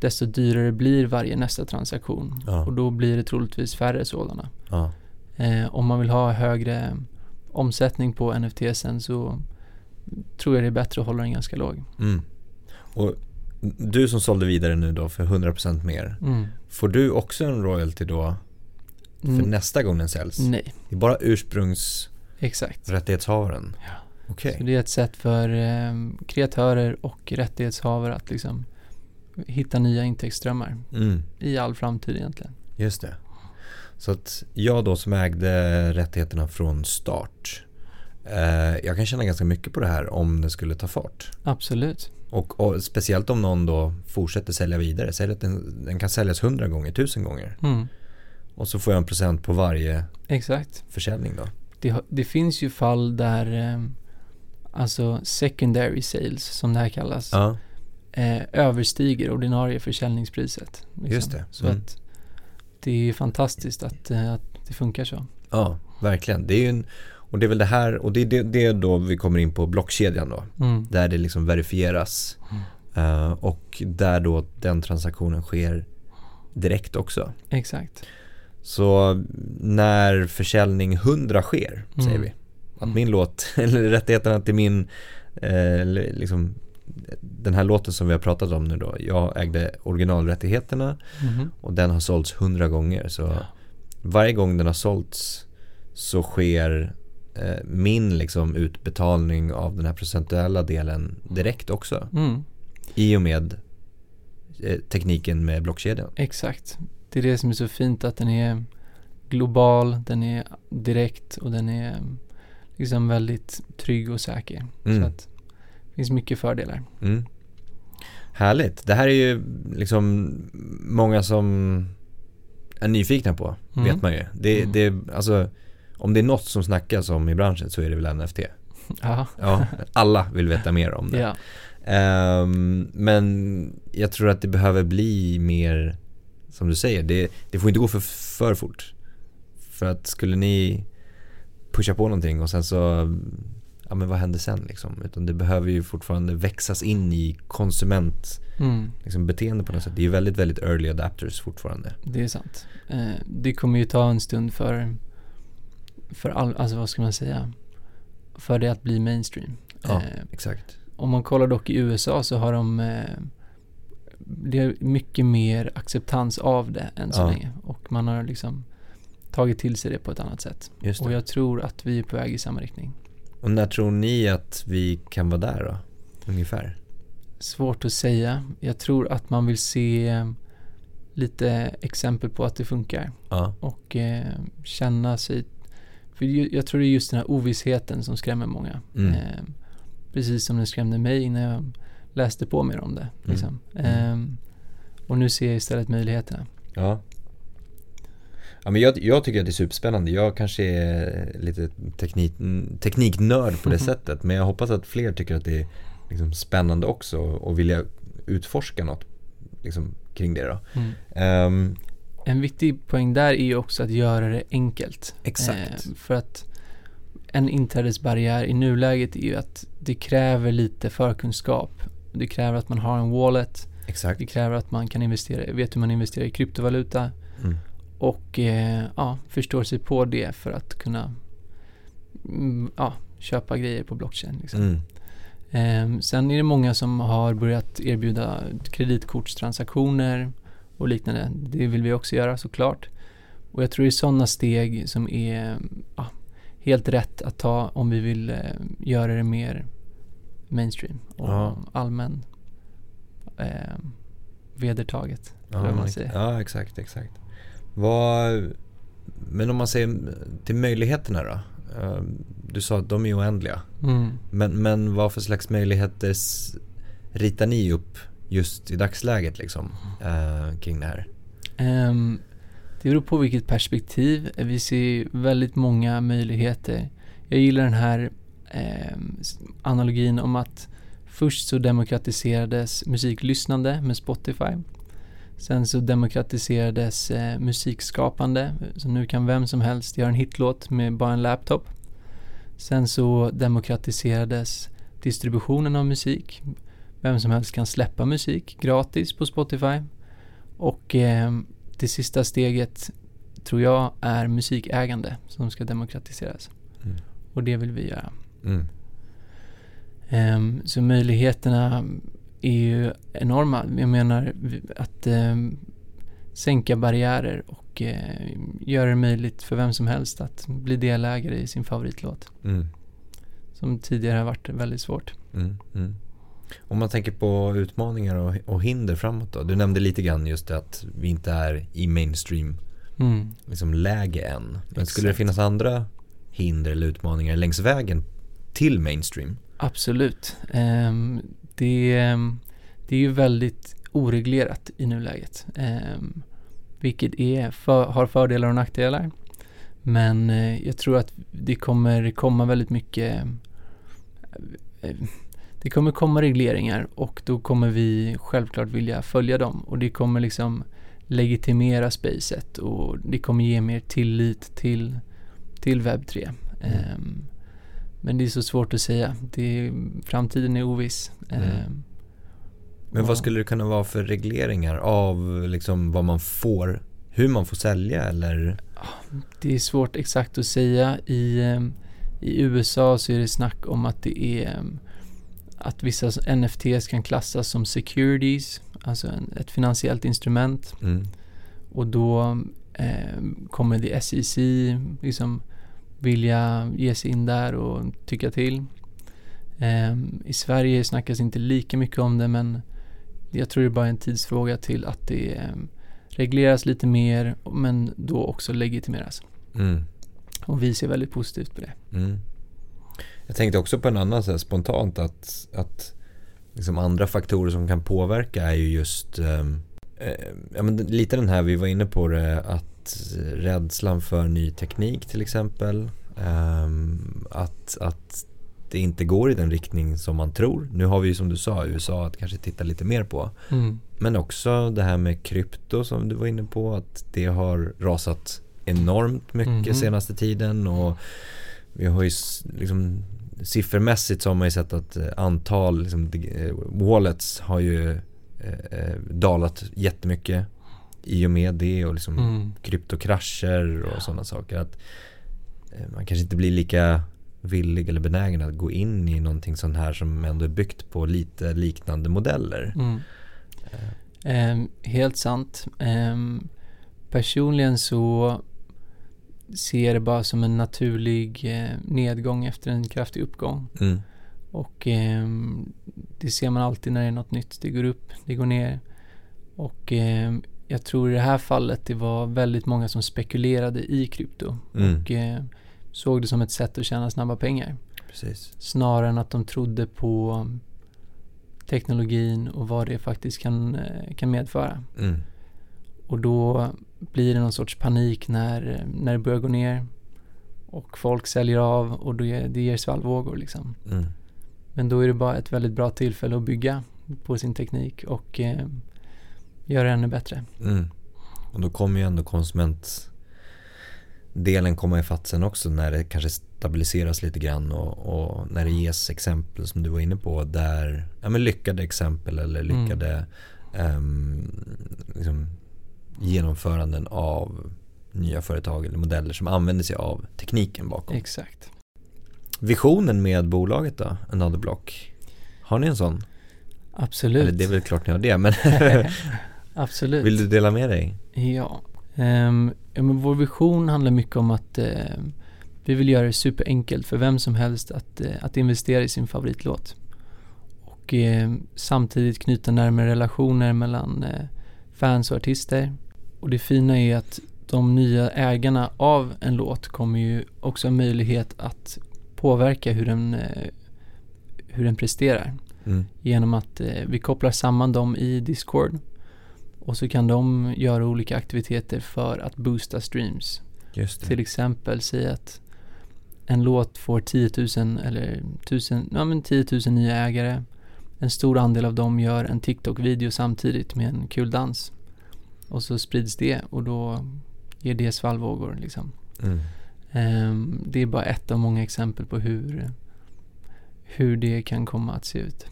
desto dyrare blir varje nästa transaktion ja. och då blir det troligtvis färre sådana. Ja. Uh, om man vill ha högre omsättning på NFTsen så tror jag det är bättre att hålla den ganska låg. Mm. Och du som sålde vidare nu då för 100% mer, mm. får du också en royalty då för mm. nästa gång den säljs? Nej. Det är bara ursprungs Exakt. rättighetshavaren? Ja. Okay. Så det är ett sätt för eh, kreatörer och rättighetshavare att liksom hitta nya intäktsströmmar mm. i all framtid egentligen. Just det. Så att jag då som ägde rättigheterna från start eh, jag kan känna ganska mycket på det här om det skulle ta fart. Absolut. Och, och speciellt om någon då fortsätter sälja vidare. Säg att den, den kan säljas hundra gånger, tusen gånger. Mm. Och så får jag en procent på varje Exakt. försäljning då. Det, det finns ju fall där eh, alltså secondary sales som det här kallas ja. eh, överstiger ordinarie försäljningspriset. Liksom. Just det. Så mm. att det är fantastiskt att, eh, att det funkar så. Ja, verkligen. Det är ju en, och det är väl det här, och det är det, det är då vi kommer in på blockkedjan då. Mm. Där det liksom verifieras. Mm. Uh, och där då den transaktionen sker direkt också. Exakt. Så när försäljning 100 sker, säger Mm. vi, att min låt, <laughs> eller rättigheterna till min, eh, liksom den här låten som vi har pratat om nu då, jag ägde originalrättigheterna Mhm. och den har sålts 100 gånger. Så Ja. varje gång den har sålts så sker eh, min liksom utbetalning av den här procentuella delen direkt också. Mm. I och med eh, tekniken med blockkedjan. Exakt. Det är det som är så fint att den är global, den är direkt och den är liksom väldigt trygg och säker. Mm. Så att det finns mycket fördelar. Mm. Härligt. Det här är ju liksom många som är nyfikna på, Mm. vet man ju. Det, Mm. det, alltså, om det är något som snackas om i branschen så är det väl NFT. <laughs> Ja. Ja, alla vill veta mer om det. ja. Ehm, men jag tror att det behöver bli mer, som du säger, det, det får inte gå för, för fort. För att skulle ni pusha på någonting och sen så, ja men vad händer sen liksom? Utan det behöver ju fortfarande växas in i konsument Mm. liksom, beteende på något sätt. Det är ju väldigt, väldigt early adapters fortfarande. Det är sant. Eh, det kommer ju ta en stund för, för all, alltså vad ska man säga, för det att bli mainstream. Ja, Eh, exakt. om man kollar dock i USA så har de eh, det är mycket mer acceptans av det än så Ja. länge. Och man har liksom tagit till sig det på ett annat sätt. Just Och jag tror att vi är på väg i samma riktning. Och när tror ni att vi kan vara där då? Ungefär? Svårt att säga. Jag tror att man vill se lite exempel på att det funkar. Ja. och eh, känna sig för jag tror det är just den här ovissheten som skrämmer många. Mm. Eh, precis som den skrämde mig när jag läste på mer om det. Liksom. Mm. Eh, och nu ser jag istället möjligheterna. Ja. Ja men jag, jag tycker att det är superspännande. Jag kanske är lite teknik, tekniknörd på det sättet. Men jag hoppas att fler tycker att det är liksom spännande också och vilja utforska något liksom, kring det då. Ehm, En viktig poäng där är ju också att göra det enkelt. Exakt. Eh, för att en inträdesbarriär i nuläget är ju att det kräver lite förkunskap. Det kräver att man har en wallet. exakt. Det kräver att man kan investera, vet hur man investerar i kryptovaluta. Mm. Och eh, ja, förstår sig på det för att kunna mm, ja, köpa grejer på blockchain. Liksom. Mm. Ehm, sen är det många som har börjat erbjuda kreditkortstransaktioner och liknande. Det vill vi också göra såklart. Och jag tror det är sådana steg som är ja, helt rätt att ta om vi vill eh, göra det mer mainstream och Ja. allmän eh, vedertaget. Ja, man säger. ja, exakt, exakt. Vad, men om man ser till möjligheterna då? Ehm, Du sa att de är oändliga. Mm. Men, men vad för slags möjligheter ritar ni upp just i dagsläget liksom eh, kring det här? Ehm, det beror på vilket perspektiv. Vi ser väldigt många möjligheter. Jag gillar den här s- analogin om att först så demokratiserades musiklyssnande med Spotify. Sen så demokratiserades eh, musikskapande. Så nu kan vem som helst göra en hitlåt med bara en laptop. Sen så demokratiserades distributionen av musik. Vem som helst kan släppa musik gratis på Spotify. Och eh, det sista steget tror jag är musikägande som ska demokratiseras. Mm. Och det vill vi göra. Mm. Ehm, så möjligheterna är ju enorma. Jag menar att ehm, sänka barriärer och eh, göra det möjligt för vem som helst att bli delägare i sin favoritlåt. Mm. Som tidigare har varit väldigt svårt. Mm. Mm. Om man tänker på utmaningar och, och hinder framåt då? Du nämnde lite grann just det att vi inte är i mainstream Mm. liksom läge än. Men skulle det Exakt. finnas andra hinder eller utmaningar längs vägen till mainstream? Absolut. Ehm, det, ehm, det är ju väldigt oreglerat i nuläget. Ehm, vilket är för, har fördelar och nackdelar. Men eh, jag tror att det kommer komma väldigt mycket eh, det kommer komma regleringar och då kommer vi självklart vilja följa dem och det kommer liksom legitimera spacet och det kommer ge mer tillit till, till webb 3. Ehm, men det är så svårt att säga. Det, framtiden är oviss. Mm. Ehm, Men vad skulle det kunna vara för regleringar av liksom vad man får, hur man får sälja eller? Det är svårt exakt att säga. I, eh, i USA så är det snack om att det är eh, att vissa NFTs kan klassas som securities, alltså ett finansiellt instrument. Mm. Och då eh, kommer the SEC liksom vilja ge sig in där och tycka till. Eh, I Sverige snackas inte lika mycket om det men jag tror det är bara en tidsfråga till att det eh, regleras lite mer men då också legitimeras. Mm. Och vi ser väldigt positivt på det. Mm. Jag tänkte också på en annan så här, spontant att, att liksom andra faktorer som kan påverka är ju just ehm, eh, ja, men lite den här vi var inne på det att rädslan för ny teknik till exempel. Ehm, att, att det inte går i den riktning som man tror. Nu har vi ju som du sa USA att kanske titta lite mer på. Mm. Men också det här med krypto som du var inne på att det har rasat enormt mycket Mhm. senaste tiden och vi har ju liksom siffermässigt så har man ju sett att eh, antal liksom, eh, wallets har ju eh, eh, dalat jättemycket i och med det och liksom Mm. kryptokrascher och sådana saker. Att eh, man kanske inte blir lika villig eller benägen att gå in i någonting sånt här som ändå är byggt på lite liknande modeller. Mm. Ehm, helt sant. Ehm, personligen så ser jag det bara som en naturlig eh, nedgång efter en kraftig uppgång. Mm. Och ehm, det ser man alltid när det är något nytt. Det går upp, det går ner. Och ehm, jag tror i det här fallet det var väldigt många som spekulerade i krypto. Mm. Och eh, såg det som ett sätt att tjäna snabba pengar. Precis. Snarare än att de trodde på teknologin och vad det faktiskt kan, eh, kan medföra. Mm. Och då blir det någon sorts panik när, när det börjar gå ner och folk säljer av och då ger, det ger svallvågor liksom. Mm. Men då är det bara ett väldigt bra tillfälle att bygga på sin teknik och eh, göra det ännu bättre. Mm. Och då kommer ju ändå konsumentdelen komma i sen också när det kanske stabiliseras lite grann och, och när det ges exempel som du var inne på där, ja men lyckade exempel eller lyckade ehm, liksom, genomföranden av nya företag eller modeller som använder sig av tekniken bakom. Exakt. Visionen med bolaget då, Another Block? Har ni en sån? Absolut. Eller det är väl klart ni har det, men <laughs> <laughs> Absolut. vill du dela med dig? Ja. Ehm, ja men vår vision handlar mycket om att eh, vi vill göra det superenkelt för vem som helst att, eh, att investera i sin favoritlåt. Och eh, samtidigt knyta närmare relationer mellan eh, fans och artister. Och det fina är att de nya ägarna av en låt kommer ju också ha möjlighet att påverka hur den, eh, hur den presterar Mm. genom att vi kopplar samman dem i Discord och så kan de göra olika aktiviteter för att boosta streams. Till exempel säga att en låt får 10 000 eller 1000, ja men 10 000 nya ägare. En stor andel av dem gör en TikTok-video samtidigt med en kul dans. Och så sprids det och då ger det svallvågor liksom. Mm. Ehm, det är bara ett av många exempel på hur, hur det kan komma att se ut.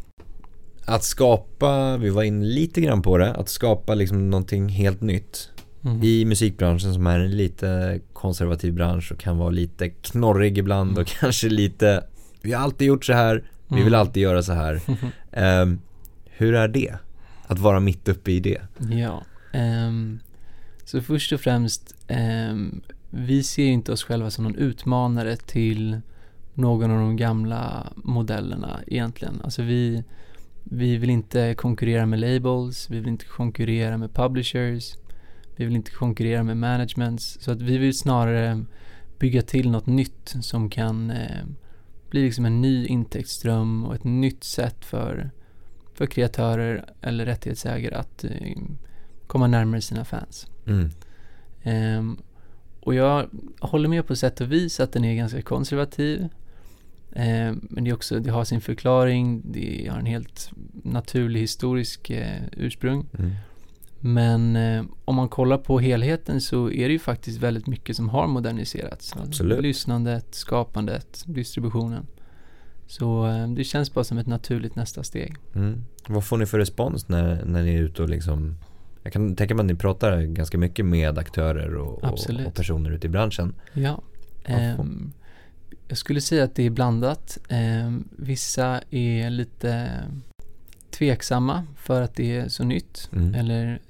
Att skapa, vi var inne lite grann på det, att skapa liksom någonting helt nytt Mm. i musikbranschen som är en lite konservativ bransch och kan vara lite knorrig ibland Mm. och kanske lite, vi har alltid gjort så här, vi vill Mm. alltid göra så här. <laughs> Ehm, hur är det? Att vara mitt uppe i det? Ja, ehm, så först och främst, ehm, vi ser inte oss själva som någon utmanare till någon av de gamla modellerna egentligen. Alltså vi, vi vill inte konkurrera med labels, vi vill inte konkurrera med publishers, vi vill inte konkurrera med managements. Så att vi vill snarare bygga till något nytt som kan eh, bli liksom en ny intäktsström och ett nytt sätt för, för kreatörer eller rättighetsägare att eh, komma närmare sina fans. Mm. Ehm, och jag håller med på sätt och vis att den är ganska konservativ. Ehm, men det, är också, det har sin förklaring, det har en helt naturlig historisk eh, ursprung. Mm. Men eh, om man kollar på helheten så är det ju faktiskt väldigt mycket som har moderniserats. Absolut. Lyssnandet, skapandet, distributionen. Så eh, det känns bara som ett naturligt nästa steg. Mm. Vad får ni för respons när, när ni är ute och liksom Jag kan tänka mig att ni pratar ganska mycket med aktörer och, och, och personer ute i branschen. Ja. Um, jag skulle säga att det är blandat. Um, vissa är lite tveksamma för att det är så nytt. Mm. Eller,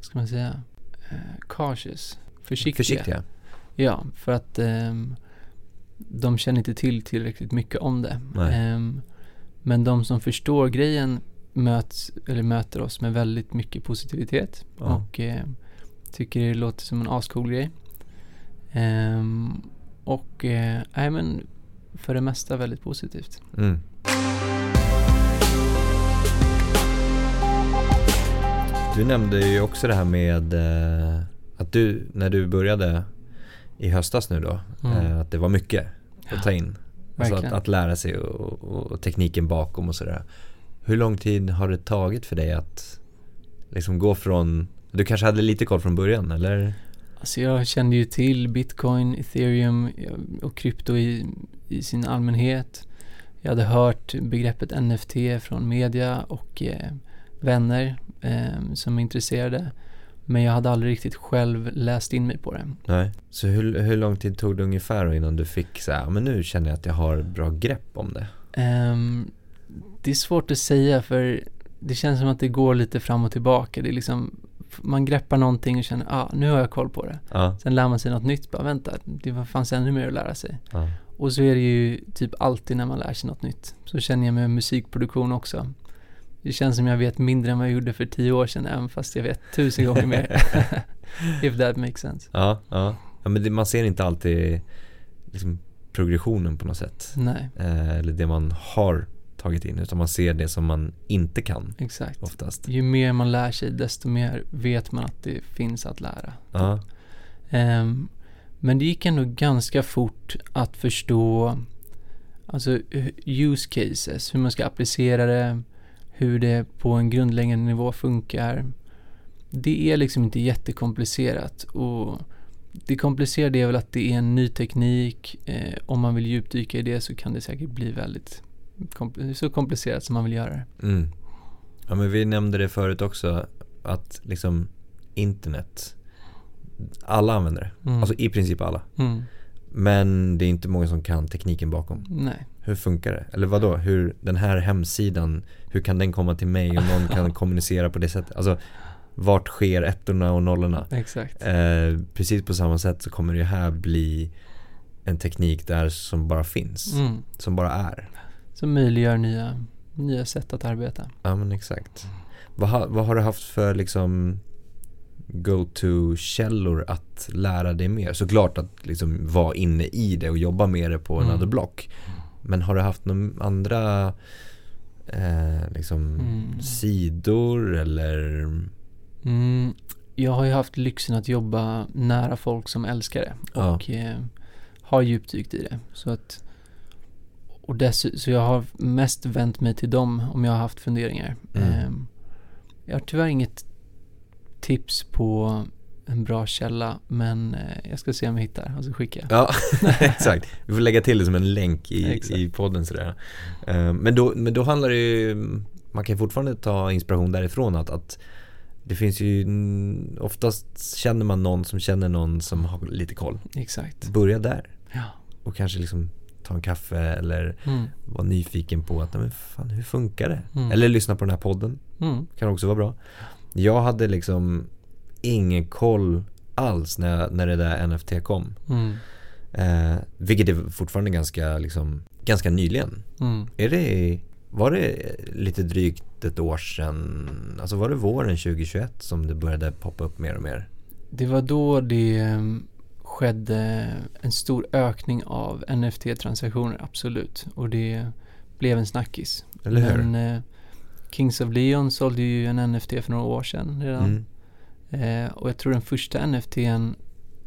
ska man säga, uh, cautious. Försiktiga. Försiktiga. Ja, för att um, de känner inte till tillräckligt mycket om det. Um, men de som förstår grejen möts, eller möter oss med väldigt mycket positivitet ja. och uh, tycker det låter som en ascool grej. Um, och, uh, nej men för det mesta väldigt positivt. Mm. Du nämnde ju också det här med uh, att du, när du började i höstas nu då, mm. eh, att det var mycket att ta in. Alltså att, att, lära sig och, och, tekniken bakom och sådär. Hur lång tid har det tagit för dig att liksom gå från, du kanske hade lite koll från början eller? Alltså jag kände ju till bitcoin, ethereum och krypto i, i sin allmänhet. Jag hade hört begreppet NFT från media och eh, vänner eh, som är intresserade. Men jag hade aldrig riktigt själv läst in mig på det. Nej. Så hur, hur lång tid tog det ungefär innan du fick så här, men nu känner jag att jag har bra grepp om det? Um, det är svårt att säga för det känns som att det går lite fram och tillbaka. Det är liksom, man greppar någonting och känner, ah, nu har jag koll på det. Ja. Sen lär man sig något nytt, bara vänta, det fanns ännu mer att lära sig. Ja. Och så är det ju typ alltid när man lär sig något nytt. Så känner jag med musikproduktion också. Det känns som jag vet mindre än vad jag gjorde för tio år sedan, även fast jag vet tusen gånger mer. <laughs> If that makes sense. Ja, ja. ja men det, man ser inte alltid liksom, progressionen på något sätt. Nej. Eh, eller det man har tagit in, utan man ser det som man inte kan. Exakt. Oftast. Ju mer man lär sig, desto mer vet man att det finns att lära. Ja. Um, men det gick ändå ganska fort att förstå alltså use cases, hur man ska applicera det, hur det på en grundläggande nivå funkar. Det är liksom inte jättekomplicerat och det komplicerade är väl att det är en ny teknik. Eh, om man vill djupdyka i det så kan det säkert bli väldigt kompl så komplicerat som man vill göra det. Mm. Ja men vi nämnde det förut också att liksom internet alla använder det. Mm. Alltså i princip alla. Mm. Men det är inte många som kan tekniken bakom. Nej. Hur funkar det? Eller vadå? Hur den här hemsidan, hur kan den komma till mig och någon kan <laughs> kommunicera på det sättet? Alltså vart sker ettorna och nollorna? Exakt. Eh, precis på samma sätt så kommer det här bli en teknik där som bara finns. Mm. Som bara är. Som möjliggör nya, nya sätt att arbeta. Ja men exakt. Vad, vad har du haft för liksom go-to-källor att lära dig mer? Såklart att liksom vara inne i det och jobba med det på mm. other block. Men har du haft några andra eh, liksom mm. sidor eller? Mm, jag har ju haft lyxen att jobba nära folk som älskar det och ja. eh, har djupdykt i det. Så att och dess, så jag har mest vänt mig till dem om jag har haft funderingar. Mm. Eh, jag har tyvärr inget tips på en bra källa men eh, jag ska se om jag hittar och så skickar jag. Ja, <laughs> exakt. Vi får lägga till det som en länk i, i podden sådär. Uh, men, då, men då handlar det ju, man kan fortfarande ta inspiration därifrån att, att det finns ju, oftast känner man någon som känner någon som har lite koll. Exakt. Börja där. Ja. Och kanske liksom ta en kaffe eller mm. vara nyfiken på att, men fan hur funkar det? Mm. Eller lyssna på den här podden. Mm. Kan också vara bra. Jag hade liksom ingen koll alls när, när det där NFT kom. Mm. Eh, vilket är fortfarande ganska, liksom, ganska nyligen. Mm. Är det, var det lite drygt ett år sedan, alltså var det våren 2021 som det började poppa upp mer och mer? Det var då det eh, skedde en stor ökning av NFT-transaktioner, absolut. Och det blev en snackis. Eller hur? Men, eh, Kings of Leon sålde ju en NFT för några år sedan redan. Mm. Eh, och jag tror den första NFTn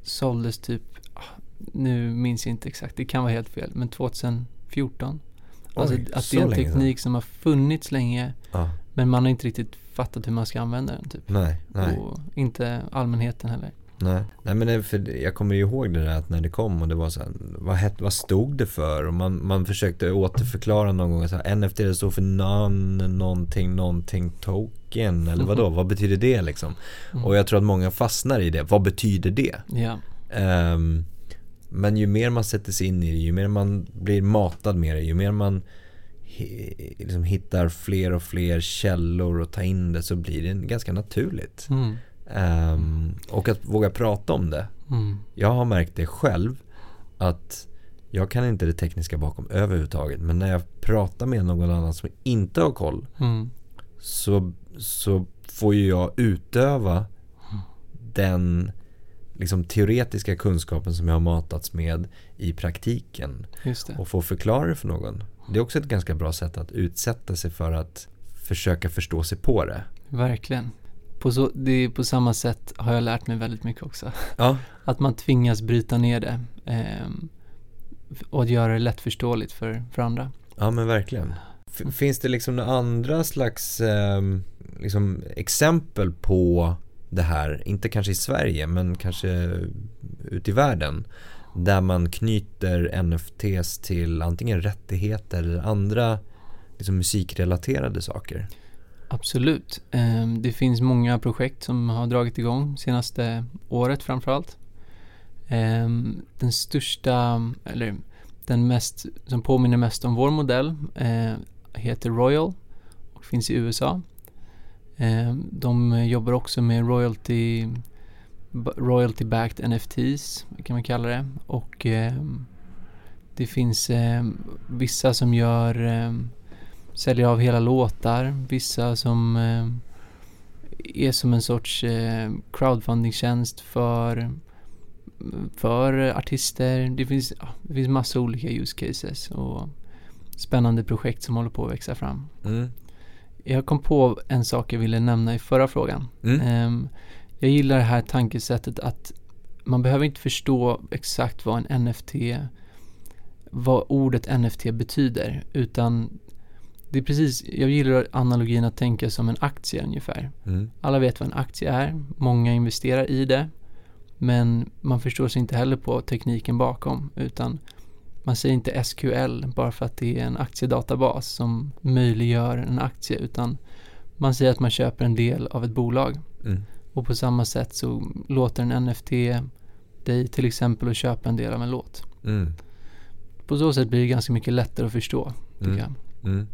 såldes typ, ah, nu minns jag inte exakt, det kan vara helt fel, men 2014. Alltså Oj, att det är en teknik som har funnits länge ah. men man har inte riktigt fattat hur man ska använda den typ. Nej, nej. Och inte allmänheten heller. Nej, Nej men det, för jag kommer ihåg det där att när det kom och det var så här, vad, het, vad stod det för? Och man, man försökte återförklara någon gång så här, NFT det står för non, någonting, någonting token eller vadå, vad betyder det liksom? Mm. Och jag tror att många fastnar i det, vad betyder det? Ja, Ehm, men ju mer man sätter sig in i det, ju mer man blir matad med det, ju mer man liksom hittar fler och fler källor och tar in det så blir det ganska naturligt. mm. Ehm, och att våga prata om det. Mm. Jag har märkt det själv att jag kan inte det tekniska bakom överhuvudtaget. Men när jag pratar med någon annan som inte har koll Mm. så, så får ju jag utöva den liksom teoretiska kunskapen som jag har matats med i praktiken och få förklara det för någon. Det är också ett ganska bra sätt att utsätta sig för att försöka förstå sig på det. Verkligen. På, så, det är på samma sätt har jag lärt mig väldigt mycket också. Ja, <laughs> Att man tvingas bryta ner det ehm, och göra det lättförståeligt för, för andra. ja men verkligen. F- finns det liksom några andra slags ehm, liksom exempel på det här, inte kanske i Sverige men kanske ute i världen där man knyter NFTs till antingen rättigheter eller andra liksom musikrelaterade saker. Absolut. Ehm, det finns många projekt som har dragit igång senaste året framförallt. Ehm, den största, eller den mest, som påminner mest om vår modell eh, heter Royal och finns i USA. Ehm, de jobbar också med royalty royalty backed NFTs kan man kalla det och det finns vissa som gör säljer av hela låtar, vissa som eh, är som en sorts eh, crowdfundingtjänst för, för artister. Det finns, ja, det finns massa olika use cases och spännande projekt som håller på att växa fram. Mm. Jag kom på en sak jag ville nämna i förra frågan. Mm. Ehm, jag gillar det här tankesättet att man behöver inte förstå exakt vad en NFT, vad ordet NFT betyder, utan det är precis, jag gillar analogin att tänka som en aktie ungefär. Mm. Alla vet vad en aktie är, många investerar i det, men man förstår sig inte heller på tekniken bakom, utan man säger inte SQL bara för att det är en aktiedatabas som möjliggör en aktie, utan man säger att man köper en del av ett bolag. Mm. Och på samma sätt så låter en NFT dig till exempel att köpa en del av en låt. Mm. På så sätt blir det ganska mycket lättare att förstå, tycker Mm.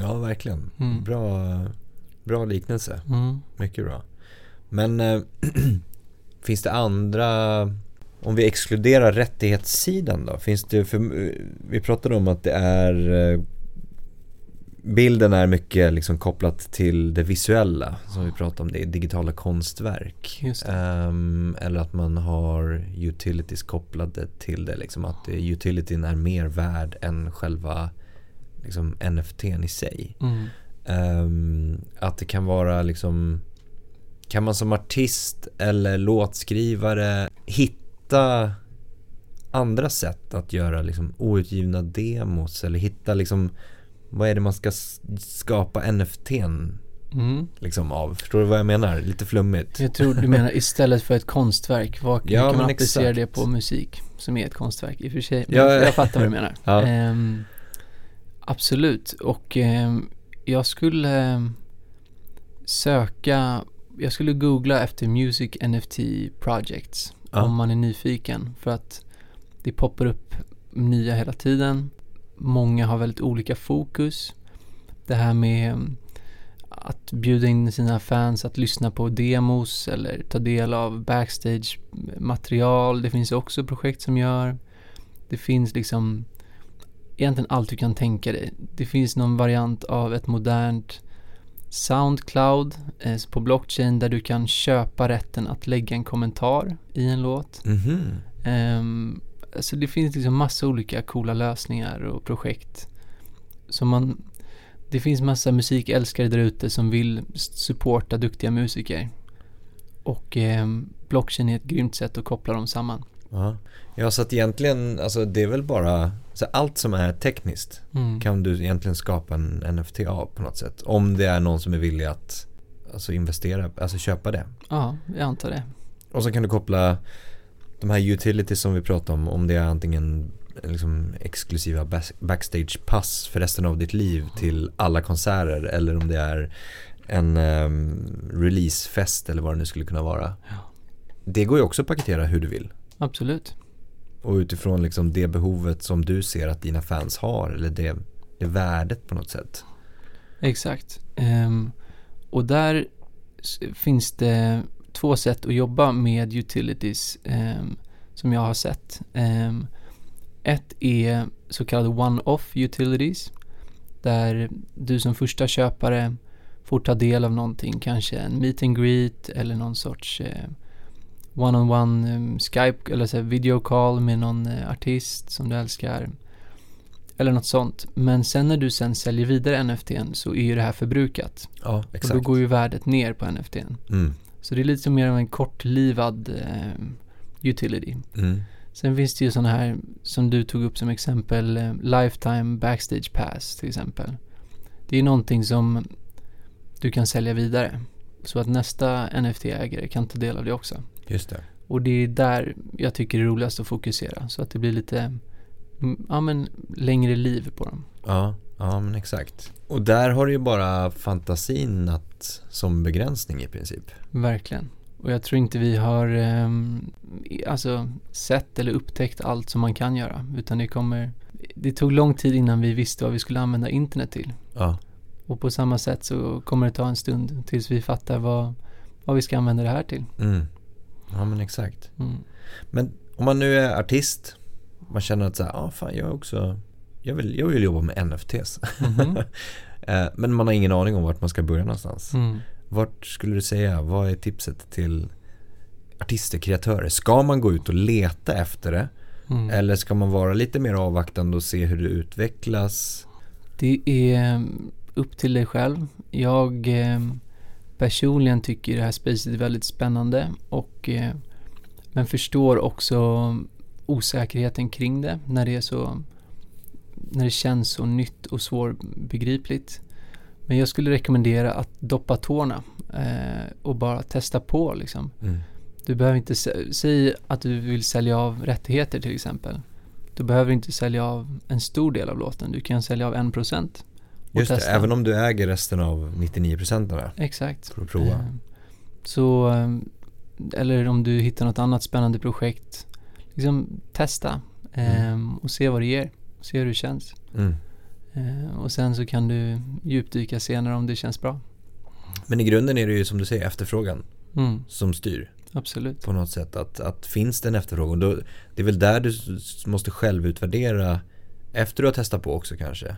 Ja, verkligen. Mm. Bra, bra liknelse. Mm. Mycket bra. Men eh, <clears throat> finns det andra, om vi exkluderar rättighetssidan då? Finns det, för, eh, vi pratade om att det är, eh, bilden är mycket liksom kopplat till det visuella, som vi pratade om, det är digitala konstverk. Det. Ehm, eller att man har utilities kopplade till det, liksom att utilityn är mer värd än själva liksom, NFTn i sig. Mm. Ehm, att det kan vara liksom Kan man som artist eller låtskrivare hitta andra sätt att göra liksom outgivna demos eller hitta liksom vad är det man ska skapa NFTn Mm. liksom av? Förstår du vad jag menar? Lite flummigt. Jag tror du menar istället för ett konstverk, vad Ja, kan man applicera exakt. det på musik som är ett konstverk i och för sig? Men Ja, jag fattar vad du menar. <laughs> Ja. Ehm, absolut, och ehm, jag skulle ehm, söka, jag skulle googla efter Music NFT Projects Ja. om man är nyfiken för att det poppar upp nya hela tiden. Många har väldigt olika fokus. Det här med ehm, att bjuda in sina fans att lyssna på demos eller ta del av backstage material. Det finns också projekt som gör. Det finns liksom egentligen allt du kan tänka dig. Det finns någon variant av ett modernt Soundcloud eh, på blockchain där du kan köpa rätten att lägga en kommentar i en låt. Mhm. Um, alltså det finns liksom massa olika coola lösningar och projekt. Så man, det finns massa musikälskare där ute som vill supporta duktiga musiker. Och um, blockchain är ett grymt sätt att koppla dem samman. Ja. ja, så att egentligen, alltså det är väl bara, så allt som är tekniskt Mm. kan du egentligen skapa en NFT av på något sätt. Om det är någon som är villig att alltså investera, alltså köpa det. Ja, jag antar det. Och så kan du koppla de här utilities som vi pratade om, om det är antingen liksom exklusiva backstage-pass för resten av ditt liv till alla konserter eller om det är en um, releasefest eller vad det nu skulle kunna vara. Ja. Det går ju också att paketera hur du vill. Absolut. Och utifrån liksom det behovet som du ser att dina fans har eller det, det värdet på något sätt. Exakt. Um, och där finns det två sätt att jobba med utilities um, som jag har sett. Um, ett är så kallade one-off utilities där du som första köpare får ta del av någonting, kanske en meet and greet eller någon sorts eh, one-on-one um, Skype eller så video call med någon uh, artist som du älskar. Eller något sånt. Men sen när du sen säljer vidare NFTn så är ju det här förbrukat. Ja, exakt. Och då går ju värdet ner på NFTn. Mm. Så det är lite mer av en kortlivad uh, utility. Mm. Sen finns det ju sådana här som du tog upp som exempel, uh, Lifetime Backstage Pass till exempel. Det är någonting som du kan sälja vidare. Så att nästa NFT-ägare kan ta del av det också. Just det. Och det är där jag tycker det är roligast att fokusera. Så att det blir lite, mm, ja men längre liv på dem. Ja, ja men exakt. Och där har du ju bara fantasin att, som begränsning i princip. Verkligen. Och jag tror inte vi har eh, alltså, sett eller upptäckt allt som man kan göra. Utan det kommer, det tog lång tid innan vi visste vad vi skulle använda internet till. Ja. Och på samma sätt så kommer det ta en stund tills vi fattar vad, vad vi ska använda det här till. Mm. Ja men exakt. Mm. Men om man nu är artist, man känner att så här, ah, fan jag är också, jag vill, jag vill jobba med NFTs. Mhm. <laughs> Eh, men man har ingen aning om vart man ska börja någonstans. Mm. Vart skulle du säga, vad är tipset till artister, kreatörer? Ska man gå ut och leta efter det? Mm. Eller ska man vara lite mer avvaktande och se hur det utvecklas? Det är upp till dig själv. Jag eh, personligen tycker det här spacet är väldigt spännande och eh, men förstår också osäkerheten kring det när det är så när det känns så nytt och svårbegripligt. Men jag skulle rekommendera att doppa tårna eh, och bara testa på liksom. Mm. Du behöver inte, säg att du vill sälja av rättigheter till exempel. Du behöver inte sälja av en stor del av låten, du kan sälja av en procent. Just det, även om du äger resten av 99% av det. Exakt. För att prova. Eh, Så, eh, eller om du hittar något annat spännande projekt, liksom testa Mm. och se vad det ger. Se hur det känns. Mm. Och sen så kan du djupdyka senare om det känns bra. Men i grunden är det ju som du säger efterfrågan Mm, som styr absolut. på något sätt. Att, att finns det en efterfrågan, då, det är väl där du måste själv utvärdera efter du har testat på också kanske.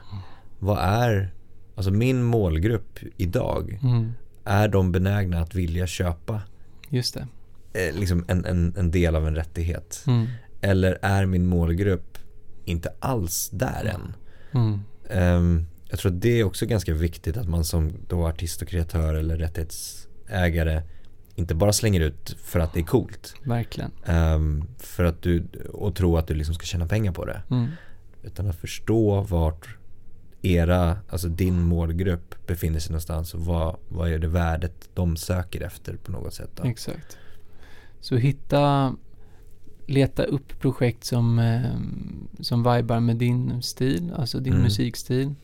Vad är, alltså min målgrupp idag, Mm, är de benägna att vilja köpa just det. eh, liksom en, en, en del av en rättighet? Mm, Eller är min målgrupp inte alls där än? Ehm, jag tror att det är också ganska viktigt att man som då artist och kreatör eller rättighetsägare inte bara slänger ut för att det är coolt. verkligen. ehm, för att du, och tro att du liksom ska tjäna pengar på det. Mm, Utan att förstå vart era, alltså din målgrupp befinner sig någonstans och vad, vad är det värdet de söker efter på något sätt. Då. exakt. Så hitta, leta upp projekt som, eh, som vibar med din stil, alltså din Mm. musikstil.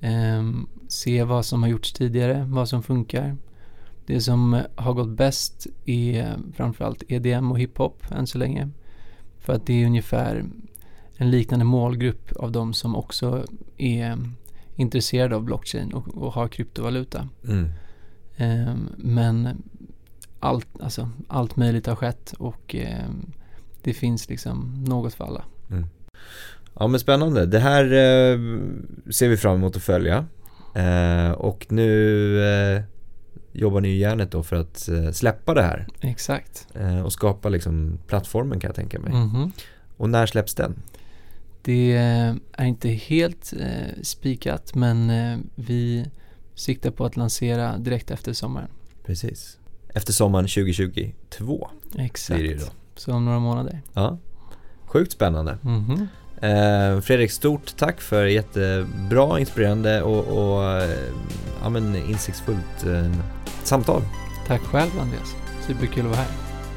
Ehm, se vad som har gjorts tidigare, vad som funkar. Det som har gått bäst är framförallt EDM och hiphop än så länge. För att det är ungefär en liknande målgrupp av de som också är intresserade av blockchain och, och har kryptovaluta. Mm. Ehm, men allt, alltså, allt möjligt har skett och ehm, det finns liksom något för alla. Ja men spännande. Det här eh, ser vi fram emot att följa. Eh, och nu eh, jobbar ni ju järnet då för att eh, släppa det här. Exakt. Och skapa liksom plattformen kan jag tänka mig. Mhm. Och när släpps den? Det är inte helt eh, spikat men eh, vi siktar på att lansera direkt efter sommaren. Precis. Efter sommaren 2022 Exakt. blir det då. Så om några månader. Ja. Sjukt spännande. Mhm. Eh, Fredrik, stort tack för jättebra, inspirerande och, och eh, ja, men insiktsfullt eh, samtal. Tack själv Andreas. Superkul att vara här.